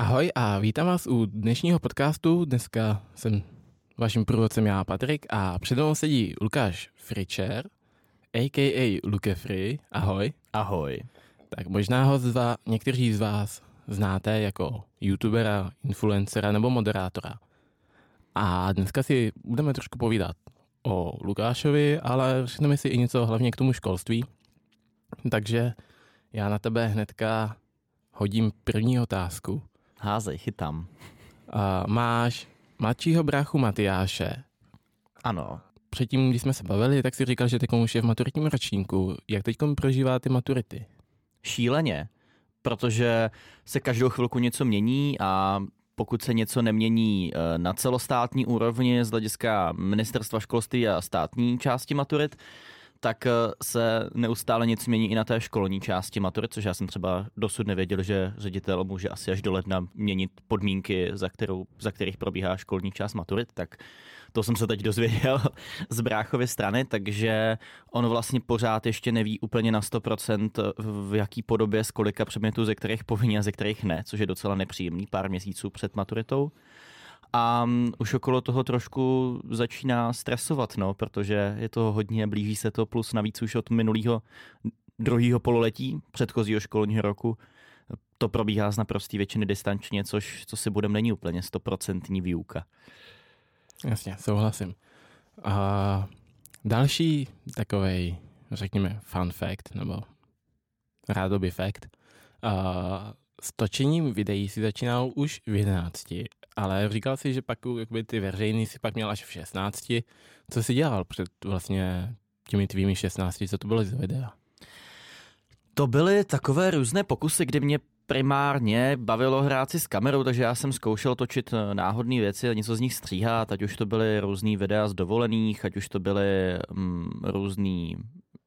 Ahoj a vítám vás u dnešního podcastu. Dneska jsem vaším průvodcem já, Patrik, a před mnou sedí Lukáš Fričer, a.k.a. Luke Free. Ahoj. Ahoj. Tak možná ho zva, někteří z vás znáte jako youtubera, influencera nebo moderátora. A dneska si budeme trošku povídat o Lukášovi, ale řekneme si i něco hlavně k tomu školství. Takže já na tebe hnedka hodím první otázku. Házej, chytám. A máš mladšího bráchu Matyáše. Ano. Předtím, když jsme se bavili, tak si říkal, že teď už je v maturitním ročníku. Jak teď prožívá ty maturity? Šíleně, protože se každou chvilku něco mění a pokud se něco nemění eh, na celostátní úrovni z hlediska ministerstva školství a státní části maturit, tak eh, se neustále něco mění i na té školní části maturit, což já jsem třeba dosud nevěděl, že ředitel může asi až do ledna měnit podmínky, za, kterou, za kterých probíhá školní část maturit, tak to jsem se teď dozvěděl z bráchovy strany, takže on vlastně pořád ještě neví úplně na 100% v jaký podobě, z kolika předmětů, ze kterých povinně a ze kterých ne, což je docela nepříjemný pár měsíců před maturitou. A mm, už okolo toho trošku začíná stresovat, no, protože je to hodně, blíží se to, plus navíc už od minulého druhého pololetí předchozího školního roku to probíhá z naprostý většiny distančně, což, co si budem, není úplně stoprocentní výuka. Jasně, souhlasím. A další takový, řekněme, fun fact, nebo rádoby fact, a s točením videí si začínal už v 11, ale říkal si, že pak jakoby, ty veřejný si pak měl až v 16. Co jsi dělal před vlastně těmi tvými 16, co to bylo z videa? To byly takové různé pokusy, kdy mě primárně bavilo hrát si s kamerou, takže já jsem zkoušel točit eh, náhodné věci a něco z nich stříhat, ať už to byly různý videa z dovolených, ať už to byly mm, různý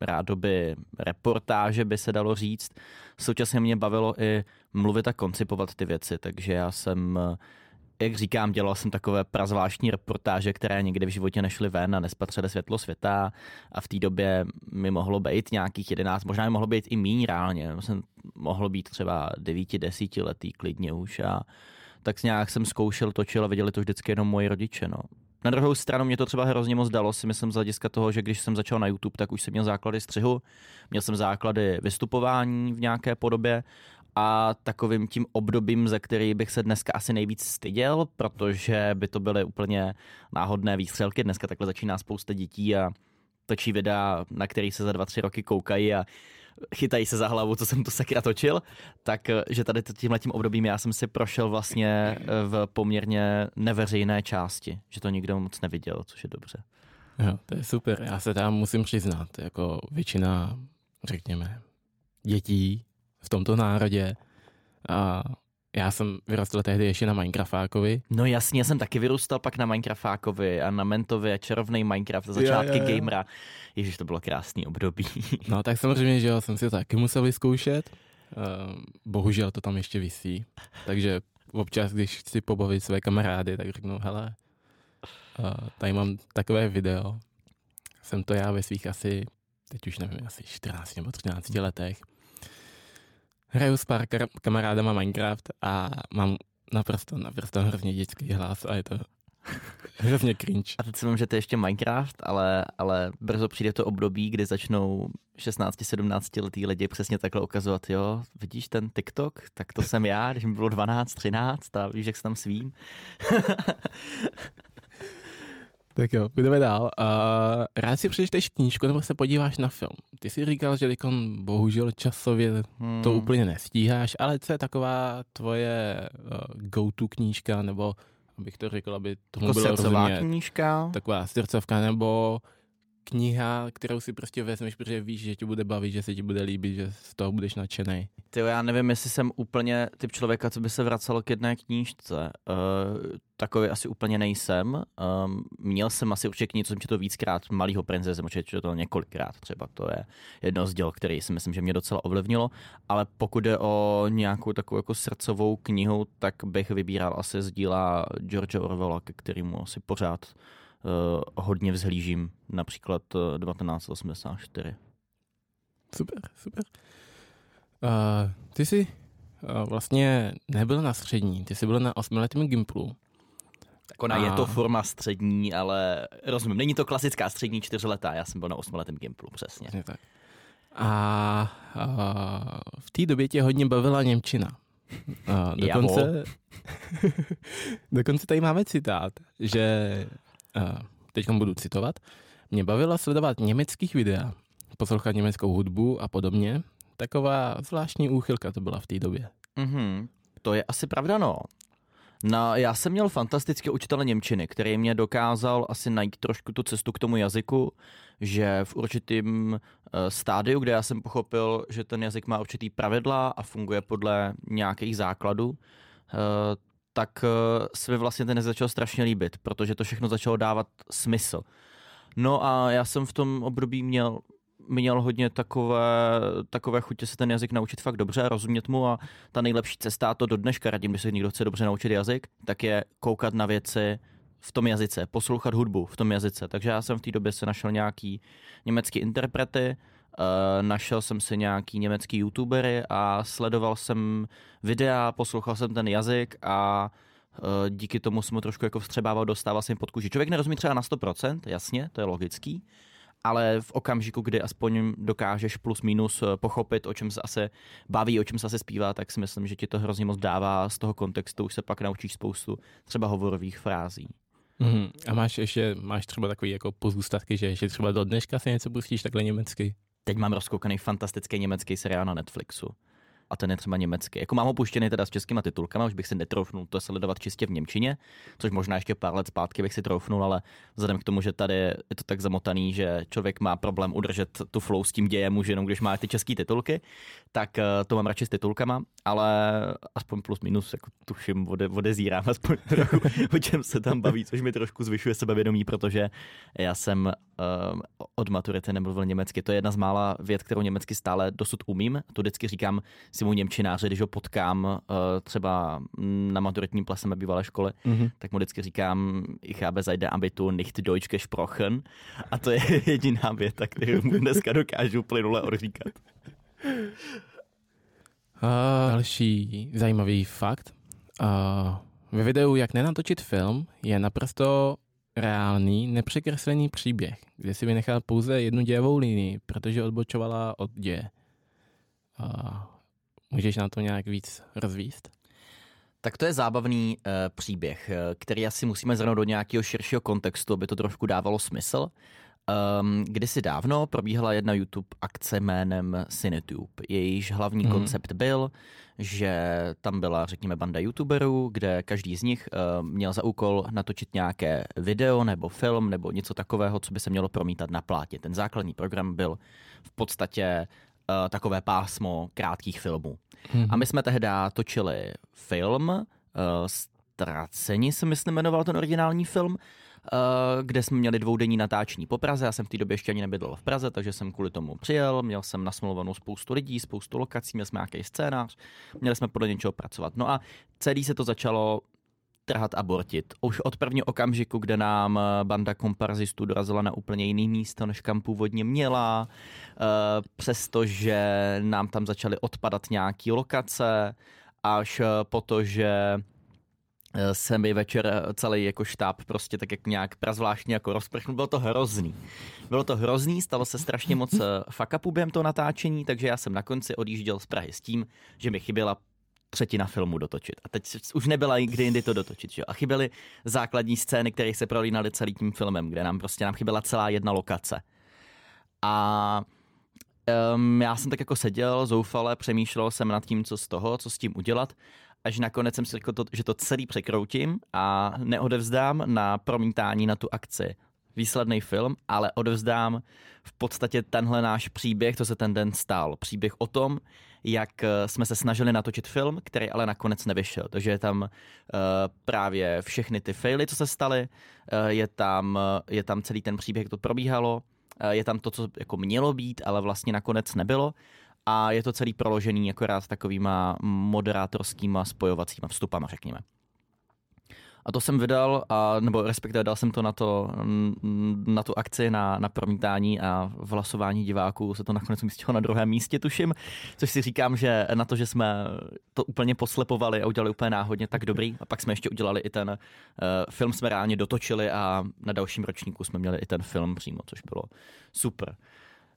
rádoby reportáže, by se dalo říct. Současně mě bavilo i mluvit a koncipovat ty věci, takže já jsem eh, jak říkám, dělal jsem takové prazvláštní reportáže, které nikdy v životě nešly ven a nespatřily světlo světa a v té době mi mohlo být nějakých jedenáct, možná mi mohlo být i míň reálně, jsem mohlo být třeba devíti, desíti letý klidně už a tak nějak jsem zkoušel, točil a viděli to vždycky jenom moji rodiče. No. Na druhou stranu mě to třeba hrozně moc dalo, si myslím z hlediska toho, že když jsem začal na YouTube, tak už jsem měl základy střihu, měl jsem základy vystupování v nějaké podobě a takovým tím obdobím, ze který bych se dneska asi nejvíc styděl, protože by to byly úplně náhodné výstřelky. Dneska takhle začíná spousta dětí a točí videa, na který se za dva, tři roky koukají a chytají se za hlavu, co jsem tu sakra točil, tak že tady tímhle tím obdobím já jsem si prošel vlastně v poměrně neveřejné části, že to nikdo moc neviděl, což je dobře. Jo, to je super. Já se tam musím přiznat, jako většina, řekněme, dětí v tomto národě. A já jsem vyrostl tehdy ještě na Minecraftákovi. No jasně, já jsem taky vyrůstal pak na Minecraftákovi a na Mentovi a čarovný Minecraft za začátky yeah, yeah. gamera. Ježiš, to bylo krásný období. no tak samozřejmě, že jo, jsem si to taky musel vyzkoušet. Uh, bohužel to tam ještě visí. Takže občas, když chci pobavit své kamarády, tak řeknu, hele, uh, tady mám takové video. Jsem to já ve svých asi, teď už nevím, asi 14 nebo 13 letech hraju s pár kamarádama Minecraft a mám naprosto, naprosto hrozně dětský hlas a je to hrozně cringe. A teď si že to je ještě Minecraft, ale, ale brzo přijde to období, kdy začnou 16-17 letý lidi přesně takhle ukazovat, jo, vidíš ten TikTok, tak to jsem já, když mi bylo 12, 13 a víš, jak se tam svím. Tak jo, půjdeme dál. Uh, rád si přečteš knížku nebo se podíváš na film. Ty jsi říkal, že Likon bohužel časově hmm. to úplně nestíháš, ale co je taková tvoje uh, go-to knížka, nebo abych to řekl, aby tomu jako bylo rozumět. knížka? Taková srdcovka, nebo kniha, kterou si prostě vezmeš, protože víš, že ti bude bavit, že se ti bude líbit, že z toho budeš nadšený. Ty já nevím, jestli jsem úplně typ člověka, co by se vracel k jedné knížce. Uh, takový asi úplně nejsem. Um, měl jsem asi určitě knihu, co jsem to víckrát, Malýho prince jsem určitě to několikrát třeba. To je jedno z děl, který si myslím, že mě docela ovlivnilo. Ale pokud jde o nějakou takovou jako srdcovou knihu, tak bych vybíral asi z díla George Orwella, ke kterému asi pořád hodně vzhlížím, například 1984. Super, super. Uh, ty jsi uh, vlastně nebyl na střední, ty jsi byl na osmiletém Gimplu. Tak ona a... je to forma střední, ale rozumím, není to klasická střední čtyřletá, já jsem byl na osmiletém Gimplu, přesně. přesně tak. A, a v té době tě hodně bavila Němčina. A dokonce, dokonce tady máme citát, že teď budu citovat. Mě bavilo sledovat německých videa, poslouchat německou hudbu a podobně. Taková zvláštní úchylka to byla v té době. Mm-hmm. To je asi pravda, no. No, já jsem měl fantastické učitele Němčiny, který mě dokázal asi najít trošku tu cestu k tomu jazyku, že v určitým uh, stádiu, kde já jsem pochopil, že ten jazyk má určitý pravidla a funguje podle nějakých základů, uh, tak uh, se mi vlastně ten začal strašně líbit, protože to všechno začalo dávat smysl. No a já jsem v tom období měl měl hodně takové, takové chutě se ten jazyk naučit fakt dobře, rozumět mu a ta nejlepší cesta, a to do dneška radím, když se někdo chce dobře naučit jazyk, tak je koukat na věci v tom jazyce, poslouchat hudbu v tom jazyce. Takže já jsem v té době se našel nějaký německý interprety, našel jsem si nějaký německý youtubery a sledoval jsem videa, poslouchal jsem ten jazyk a uh, díky tomu jsem mu trošku jako vstřebával, dostával jsem pod kůži. Člověk nerozumí třeba na 100%, jasně, to je logický, ale v okamžiku, kdy aspoň dokážeš plus minus eh, pochopit, o čem se asi baví, o čem se asi zpívá, tak si myslím, že ti to hrozně moc dává z toho kontextu, už se pak naučíš spoustu třeba hovorových frází. Mm-hmm. A máš ještě, máš třeba takový jako pozůstatky, že ještě třeba do dneška si něco pustíš takhle německy? Teď mám rozkoukaný fantastický německý seriál na Netflixu a ten je třeba německý. Jako mám opuštěný teda s českýma titulkama, už bych si netroufnul to sledovat čistě v Němčině, což možná ještě pár let zpátky bych si troufnul, ale vzhledem k tomu, že tady je to tak zamotaný, že člověk má problém udržet tu flow s tím dějem už jenom když má ty české titulky, tak eh, to mám radši s titulkama, ale aspoň plus minus jako tuším, ode, odezírám aspoň trochu, o čem se tam baví, což mi trošku zvyšuje sebevědomí, protože já jsem um, od maturity nemluvil německy. To je jedna z mála věd, kterou německy stále dosud umím. To vždycky říkám si mu Němčináře, když ho potkám uh, třeba na maturitním plese mé bývalé školy, mm-hmm. tak mu vždycky říkám, ich habe seit der Abitur nicht Deutsch gesprochen. A to je jediná věta, kterou mu dneska dokážu plynule odříkat. Uh, další zajímavý fakt. Uh, ve videu Jak nenatočit film je naprosto reálný, nepřekreslený příběh, kde si vynechal pouze jednu dějovou linii, protože odbočovala od děje. Uh, můžeš na to nějak víc rozvíst? Tak to je zábavný uh, příběh, který asi musíme zhrnout do nějakého širšího kontextu, aby to trošku dávalo smysl. Um, kdysi dávno probíhala jedna YouTube akce jménem Cinetube. Jejíž hlavní mm. koncept byl, že tam byla, řekněme, banda YouTuberů, kde každý z nich uh, měl za úkol natočit nějaké video nebo film nebo něco takového, co by se mělo promítat na plátě. Ten základní program byl v podstatě takové pásmo krátkých filmů. Mm. A my jsme tehdy točili film, uh, Ztraceni se myslím jmenoval ten originální film, Eh, kde jsme měli dvoudenní natáčení po Praze. Já jsem v té době ještě ani nebydlel v Praze, takže jsem kvůli tomu přijel. Měl jsem nasmluvanou spoustu lidí, spoustu lokací, měl jsme nějaký scénář, měli jsme podle něčeho pracovat. No a celý se to začalo trhat a bortit. Už od prvního okamžiku, kde nám eh, banda komparzistů dorazila na úplně jiný místo, než kam původně měla, eh, přestože nám tam začaly odpadat nějaké lokace, až po to, že Eh, se mi večer eh, celý jako štáb prostě tak jak nějak prazvláštně jako rozprchnul. Bylo to hrozný. Bylo to hrozný, stalo se strašně moc eh, fuck během toho natáčení, takže já jsem na konci odjížděl z Prahy s tím, že mi chyběla třetina filmu dotočit. A teď už nebyla kdy jindy to dotočit. Že? A chyběly základní scény, které se prolínaly celým tím filmem, kde nám prostě nám chyběla celá jedna lokace. A um, já jsem tak jako seděl zoufale, přemýšlel jsem nad tím, co z toho, co s tím udělat až nakonec jsem si řekl, to, že to celý překroutím a neodevzdám na promítání na tu akci výsledný film, ale odevzdám v podstatě tenhle náš příběh, co se ten den stál. Příběh o tom, jak eh, jsme se snažili natočit film, který ale nakonec nevyšel. Takže je tam uh, právě všechny ty faily, co se staly, uh, je, tam, uh, je tam celý ten příběh, jak to probíhalo, uh, je tam to, co jako mělo být, ale vlastně nakonec nebylo a je to celý proložený akorát takovýma moderátorskýma spojovacíma vstupama, řekněme. A to jsem vydal, a, nebo respektive dal jsem to na, to, na tu akci, na, na promítání a v hlasování diváků se to nakonec umístilo na druhém místě, tuším. Což si říkám, že na to, že jsme to úplně poslepovali a udělali úplně náhodně tak dobrý. A pak jsme ještě udělali i ten uh, film, jsme reálně dotočili a na dalším ročníku jsme měli i ten film přímo, což bylo super.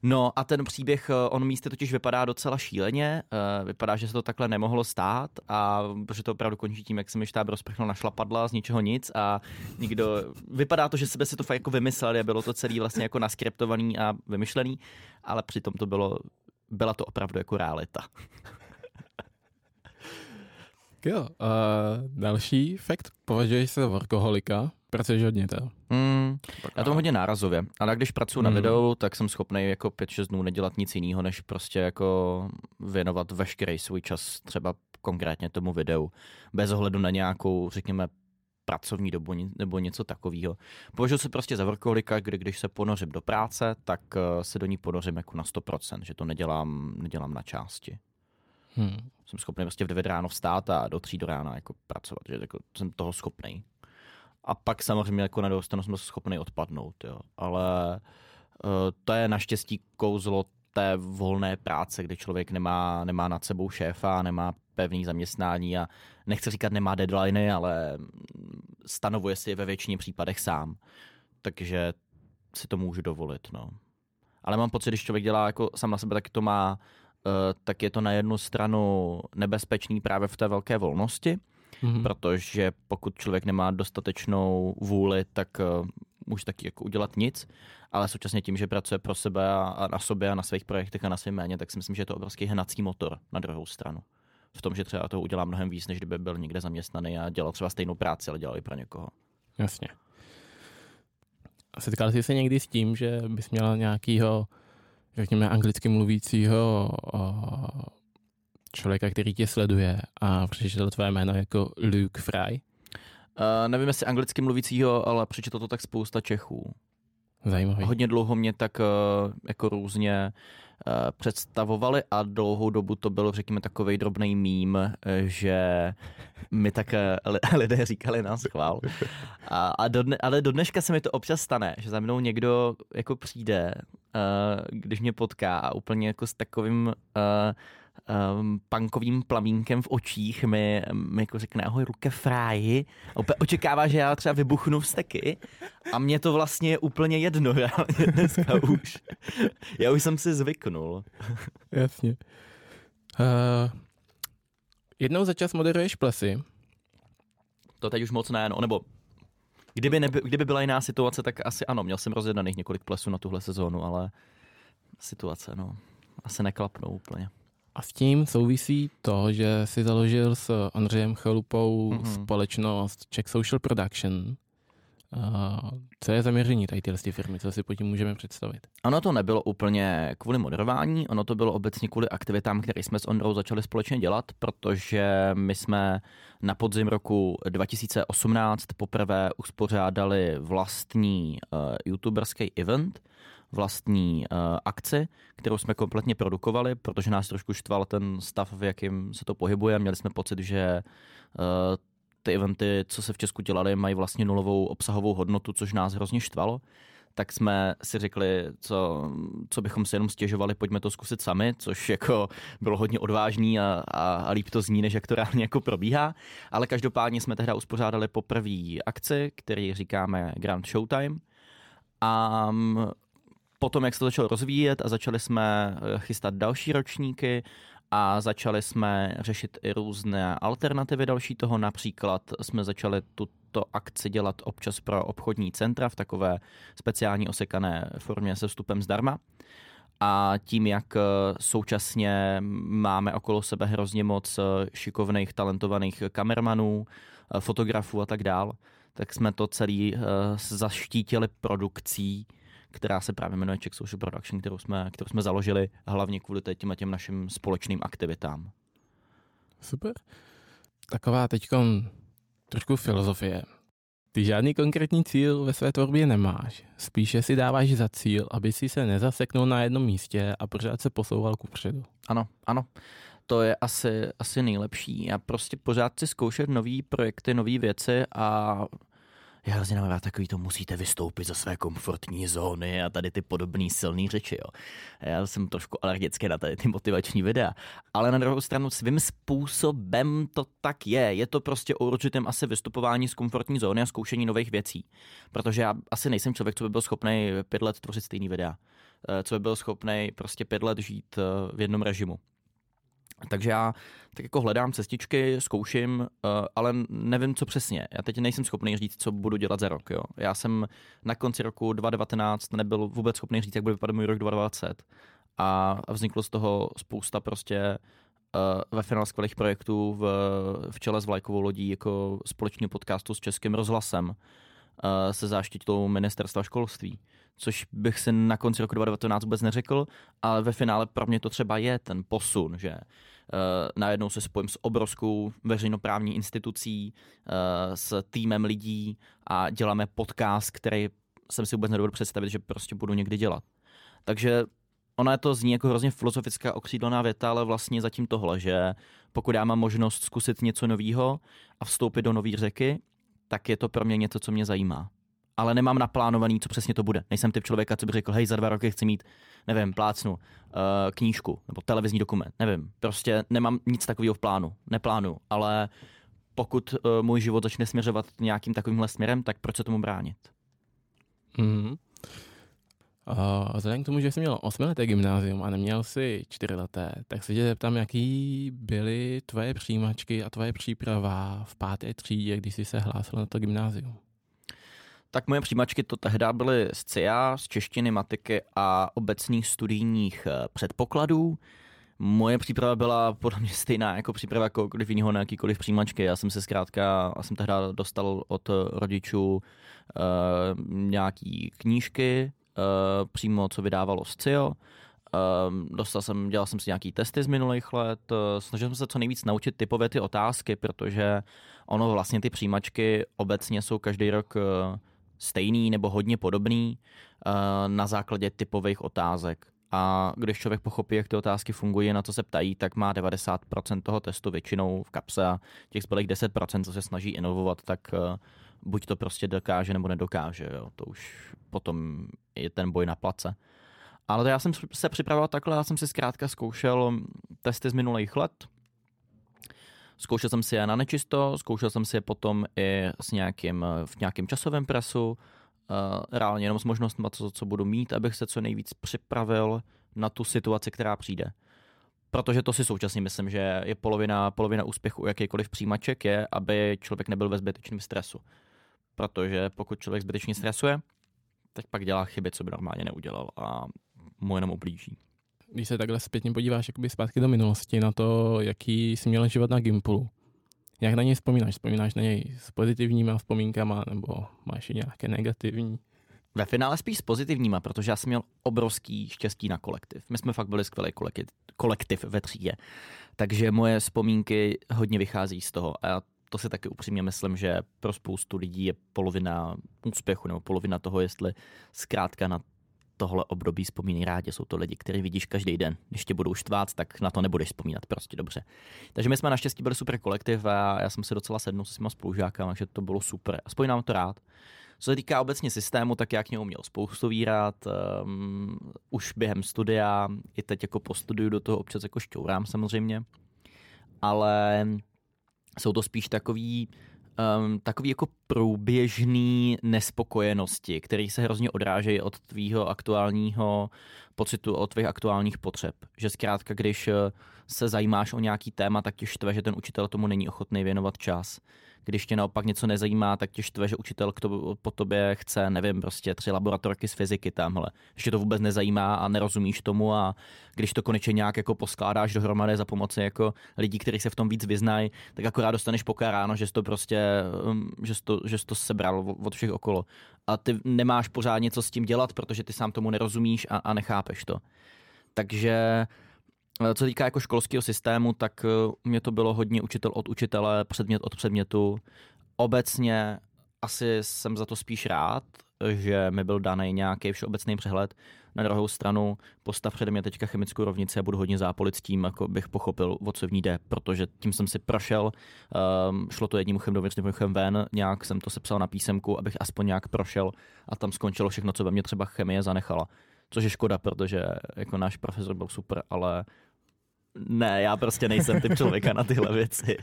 No a ten příběh, eh, on místě totiž vypadá docela šíleně, uh, vypadá, že se to takhle nemohlo stát a protože to opravdu končí tím, jak se mi štáb rozprchnul na šlapadla z ničeho nic a nikdo, vypadá to, že sebe si to fakt jako vymysleli a bylo to celý vlastně jako naskriptovaný a vymyšlený, ale přitom to bylo, byla to opravdu jako realita. Jo, uh, další fakt, považuješ se za workoholika, pracuješ hodně to. Mm, já to hodně nárazově, ale když pracuji mm. na videu, tak jsem schopný jako 5-6 dnů nedělat nic jiného, než prostě jako věnovat veškerý svůj čas třeba konkrétně tomu videu, bez ohledu na nějakou, řekněme, pracovní dobu nebo něco takového. Považuji se prostě za workoholika, kdy když se ponořím do práce, tak eh, se do ní ponořím jako na 100%, že to nedělám, nedělám na části. Hmm. Jsem schopný prostě v 9 ráno vstát a do 3 do rána jako pracovat, že jako jsem toho schopný. A pak samozřejmě jako na dostanu jsme schopni odpadnout, jo. Ale uh, to je naštěstí kouzlo té volné práce, kdy člověk nemá, nemá nad sebou šéfa, nemá pevný zaměstnání a nechci říkat nemá deadliny, ale stanovuje si je ve většině případech sám. Takže si to můžu dovolit, no. Ale mám pocit, když člověk dělá jako sám na sebe, tak to má, uh, tak je to na jednu stranu nebezpečný právě v té velké volnosti, mm-hmm. protože pokud člověk nemá dostatečnou vůli, tak uh, může taky jako udělat nic, ale současně tím, že pracuje pro sebe a, a na sobě a na svých projektech a na svém méně, tak si myslím, že je to obrovský hnací motor na druhou stranu. V tom, že třeba to udělá mnohem víc, než kdyby byl někde zaměstnaný a dělal třeba stejnou práci, ale dělal i pro někoho. Jasně. A setkal jsi se někdy s tím, že bys měl nějakýho, řekněme, anglicky mluvícího člověka, který tě sleduje a přečetl tvé jméno jako Luke Fry? Uh, nevím, jestli anglicky mluvícího, ale přečetl to tak spousta Čechů. Zajímavý. Hodně dlouho mě tak uh, jako různě uh, představovali a dlouhou dobu to byl, řekněme, takový drobný mím, že mi tak lidé říkali na schvál. A, a do dne, ale do dneška se mi to občas stane, že za mnou někdo jako přijde, uh, když mě potká a úplně jako s takovým uh, um, punkovým plamínkem v očích mi, mi jako řekne ahoj ruke fráji úplně očekává, že já třeba vybuchnu vsteky a mě to vlastně je úplně jedno reálně dneska už. Já už jsem si zvyknul. Jasně. Uh, jednou za čas moderuješ plesy. To teď už moc ne, no, nebo kdyby, neby, kdyby byla jiná situace, tak asi ano, měl jsem rozjednaných několik plesů na tuhle sezónu, ale situace, no, asi neklapnou úplně. A s tím souvisí to, že si založil s Ondřejem Chalupou mm-hmm. společnost Czech Social Production. Uh, co je zaměření tady tyhle firmy? Co si pod tím můžeme představit? Ono to nebylo úplně kvůli moderování, ono to bylo obecně kvůli aktivitám, které jsme s Ondrou začali společně dělat, protože my jsme na podzim roku 2018 poprvé uspořádali vlastní uh, youtuberský event, vlastní uh, akci, kterou jsme kompletně produkovali, protože nás trošku štval ten stav, v jakém se to pohybuje. Měli jsme pocit, že uh, ty eventy, co se v Česku dělaly, mají vlastně nulovou obsahovou hodnotu, což nás hrozně štvalo. Tak jsme si řekli, co, co bychom si jenom stěžovali, pojďme to zkusit sami, což jako bylo hodně odvážný a, a, a líp to zní, než jak to reálně jako probíhá. Ale každopádně jsme tehdy uspořádali poprvé akci, který říkáme Grand Showtime. A potom, jak se to začalo rozvíjet a začali jsme eh, chystat další ročníky a začali jsme řešit i různé alternativy další toho. Například jsme začali tuto akci dělat občas pro obchodní centra v takové speciální osekané formě se vstupem zdarma. A tím, jak eh, současně máme okolo sebe hrozně moc eh, šikovných, talentovaných kamermanů, fotografů a tak dál, tak jsme to celý zaštítili produkcí která se právě jmenuje Czech Social Production, kterou jsme, kterou jsme založili hlavně kvůli těm, těm našim společným aktivitám. Super. Taková teď trošku filozofie. Ty žádný konkrétní cíl ve své tvorbě nemáš. Spíše si dáváš za cíl, aby si se nezaseknul na jednom místě a pořád se posouval ku předu. Ano, ano. to je asi, asi nejlepší. Já prostě pořád si zkoušet nové projekty, nové věci a já hrozně mám rád takový to, musíte vystoupit ze své komfortní zóny a tady ty podobné silné řeči. Jo. Já jsem trošku alergický na tady ty motivační videa, ale na druhou stranu svým způsobem to tak je. Je to prostě o určitém asi vystupování z komfortní zóny a zkoušení nových věcí. Protože já asi nejsem člověk, co by byl schopný pět let tvořit stejný videa. Eh, co by byl schopný prostě pět let žít eh, v jednom režimu. Takže já tak jako hledám cestičky, zkouším, uh, ale nevím, co přesně. Já teď nejsem schopný říct, co budu dělat za rok. Jo. Já jsem na konci roku 2019 nebyl vůbec schopný říct, jak bude vypadat můj rok 2020. A vzniklo z toho spousta prostě uh, ve finále skvělých projektů v, v čele s vlajkovou lodí jako společný podcastu s Českým rozhlasem uh, se záštitou ministerstva školství což bych si na konci roku 2019 vůbec neřekl, ale ve finále pro mě to třeba je ten posun, že uh, najednou se spojím s obrovskou veřejnoprávní institucí, uh, s týmem lidí a děláme podcast, který jsem si vůbec nedovedl představit, že prostě budu někdy dělat. Takže ona to zní jako hrozně filozofická okřídlená věta, ale vlastně zatím tohle, že pokud já mám možnost zkusit něco nového a vstoupit do nové řeky, tak je to pro mě něco, co mě zajímá ale nemám naplánovaný, co přesně to bude. Nejsem typ člověka, co by řekl, hej, za dva roky chci mít, nevím, plácnu, uh, knížku nebo televizní dokument, nevím. Prostě nemám nic takového v plánu, neplánu, ale pokud uh, můj život začne směřovat nějakým takovýmhle směrem, tak proč se tomu bránit? Mm-hmm. Uh, vzhledem k tomu, že jsi měl osmileté gymnázium a neměl si čtyřleté, tak se tě zeptám, jaký byly tvoje přijímačky a tvoje příprava v páté třídě, když jsi se hlásil na to gymnázium? Tak moje přijímačky to tehdy byly z CIA, z češtiny, matiky a obecných studijních eh, předpokladů. Moje příprava byla podle mě stejná jako příprava kohokoliv jiného na jakýkoliv přijímačky. Já jsem se zkrátka, já jsem tehdy dostal od rodičů uh, nějaký knížky, uh, přímo co vydávalo z CIO. Dostal jsem, dělal jsem si nějaký testy z minulých let, snažil jsem se co nejvíc naučit typové ty otázky, protože ono vlastně ty přijímačky obecně jsou každý rok stejný nebo hodně podobný uh, na základě typových otázek. A když člověk pochopí, jak ty otázky fungují, na co se ptají, tak má 90% toho testu většinou v kapse a těch zbylých 10%, co se snaží inovovat, tak uh, buď to prostě dokáže nebo nedokáže. Jo. To už potom je ten boj na place. Ale to já jsem se připravoval takhle, já jsem si zkrátka zkoušel testy z minulých let, Zkoušel jsem si je na nečisto, zkoušel jsem si je potom i s nějakým, v nějakém časovém presu, uh, reálně jenom s možnostmi, co, co budu mít, abych se co nejvíc připravil na tu situaci, která přijde. Protože to si současně myslím, že je polovina, polovina úspěchu jakýkoliv přijímaček je, aby člověk nebyl ve zbytečném stresu. Protože pokud člověk zbytečně stresuje, tak pak dělá chyby, co by normálně neudělal a mu jenom ublíží když se takhle zpětně podíváš jakoby zpátky do minulosti na to, jaký jsi měl život na Gimplu, jak na něj vzpomínáš? Vzpomínáš na něj s pozitivníma vzpomínkama nebo máš i nějaké negativní? Ve finále spíš s pozitivníma, protože já jsem měl obrovský štěstí na kolektiv. My jsme fakt byli skvělý kolektiv, kolektiv ve třídě. Takže moje vzpomínky hodně vychází z toho. A to si taky upřímně myslím, že pro spoustu lidí je polovina úspěchu nebo polovina toho, jestli zkrátka na tohle období vzpomínají rádi. Jsou to lidi, které vidíš každý den. Když tě budou štvát, tak na to nebudeš vzpomínat prostě dobře. Takže my jsme naštěstí byli super kolektiv a já jsem si docela sednul se svýma spolužákama, takže to bylo super. Aspoň nám to rád. Co se týká obecně systému, tak já k němu měl spoustu výrad. Um, už během studia, i teď jako po studiu do toho občas jako šťourám samozřejmě. Ale jsou to spíš takový um, takový jako průběžný nespokojenosti, které se hrozně odrážejí od tvýho aktuálního pocitu, od tvých aktuálních potřeb. Že zkrátka, když eh, se zajímáš o nějaký téma, tak tě štve, že ten učitel tomu není ochotný věnovat čas když tě naopak něco nezajímá, tak tě štve, že učitel k to, po tobě chce, nevím, prostě tři laboratorky z fyziky tamhle. Ještě to vůbec nezajímá a nerozumíš tomu a když to konečně nějak jako poskládáš dohromady za pomoci jako lidí, kteří se v tom víc vyznají, tak akorát dostaneš pokáráno, že jsi to prostě, um, že jsi to, že jsi to sebral od všech okolo. A ty nemáš pořád něco s tím dělat, protože ty sám tomu nerozumíš a, a nechápeš to. Takže co týká jako školského systému, tak eh, mě to bylo hodně učitel od učitele, předmět od předmětu. Obecně asi jsem za to spíš rád, že mi byl daný nějaký všeobecný přehled. Na druhou stranu postav přede mě teďka chemickou rovnici a budu hodně zápolit s tím, jako bych pochopil, o co v ní jde, protože tím jsem si prošel, um, šlo to jedním uchem dovnitř, druhým uchem ven, nějak jsem to sepsal na písemku, abych aspoň nějak prošel a tam skončilo všechno, co ve mně třeba chemie zanechala. Což je škoda, protože jako náš profesor byl super, ale ne, já prostě nejsem typ člověka na tyhle věci.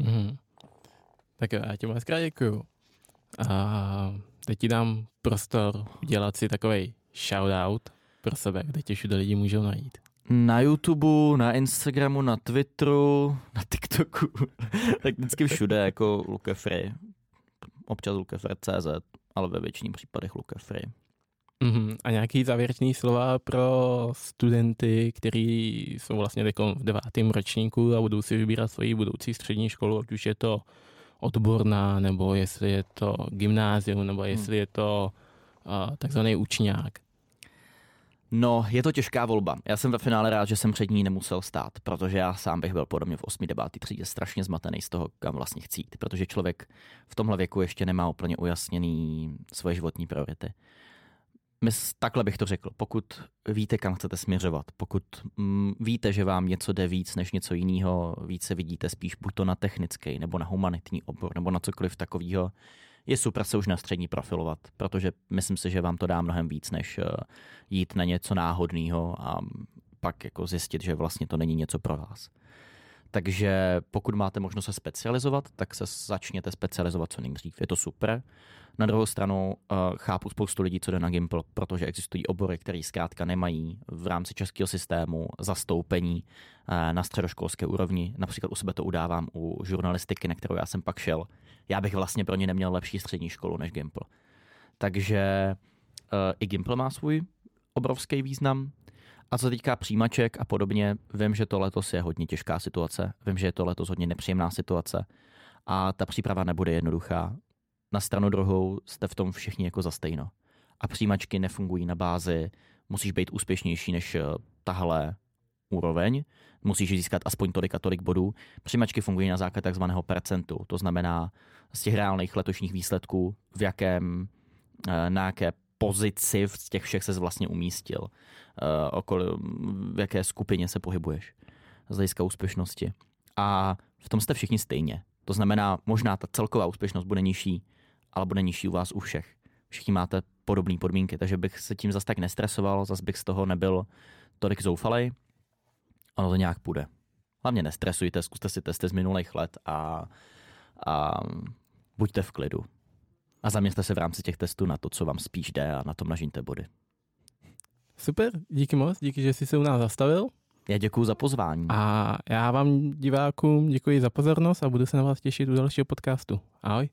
Mm-hmm. Tak jo, já ti moc krát děkuju. A teď ti dám prostor udělat si takový shoutout pro sebe, kde tě všude lidi můžou najít. Na YouTube, na Instagramu, na Twitteru, na TikToku, tak vždycky všude jako Lukefree. Občas Lukefree.cz, ale ve většině případech Lukefree. Mm-hmm. A nějaký závěrečný slova pro studenty, kteří jsou vlastně v devátém ročníku a budou si vybírat svoji budoucí střední školu, ať už je to odborná, nebo jestli je to gymnázium, nebo hmm. jestli je to uh, takzvaný učňák. No, je to těžká volba. Já jsem ve finále rád, že jsem před ní nemusel stát, protože já sám bych byl podobně v 8. 9. třídě strašně zmatený z toho, kam vlastně chci jít, protože člověk v tomhle věku ještě nemá úplně ujasněný svoje životní priority takhle bych to řekl. Pokud víte, kam chcete směřovat, pokud mm, víte, že vám něco jde víc než něco jiného, více vidíte spíš buď to na technický, nebo na humanitní obor, nebo na cokoliv takového, je super se už na střední profilovat, protože myslím si, že vám to dá mnohem víc, než uh, jít na něco náhodného a pak jako zjistit, že vlastně to není něco pro vás. Takže pokud máte možnost se specializovat, tak se začněte specializovat co nejdřív. Je to super. Na druhou stranu uh, chápu spoustu lidí, co jde na Gimple, protože existují obory, které zkrátka nemají v rámci českého systému zastoupení uh, na středoškolské úrovni. Například u sebe to udávám u žurnalistiky, na kterou já jsem pak šel. Já bych vlastně pro ně neměl lepší střední školu než Gimple. Takže uh, i Gimple má svůj obrovský význam. A co týká přijímaček a podobně, vím, že to letos je hodně těžká situace. Vím, že je to letos hodně nepříjemná situace. A ta příprava nebude jednoduchá na stranu druhou jste v tom všichni jako za stejno. A přijímačky nefungují na bázi, musíš být úspěšnější než eh, tahle úroveň, musíš získat aspoň tolik a tolik bodů. Přijímačky fungují na základě takzvaného percentu, to znamená z těch reálných letošních výsledků, v jakém, eh, na jaké pozici z těch všech se vlastně umístil, eh, okolo, v jaké skupině se pohybuješ z hlediska úspěšnosti. A v tom jste všichni stejně. To znamená, možná ta celková úspěšnost bude nižší, ale bude nižší u vás u všech. Všichni máte podobné podmínky, takže bych se tím zase tak nestresoval, zase bych z toho nebyl tolik zoufalej. Ono to nějak půjde. Hlavně nestresujte, zkuste si testy z minulých let a, a buďte v klidu. A zaměřte se v rámci těch testů na to, co vám spíš jde a na tom nažíňte body. Super, díky moc, díky, že jsi se u nás zastavil. Já děkuji za pozvání. A já vám divákům děkuji za pozornost a budu se na vás těšit u dalšího podcastu. Ahoj.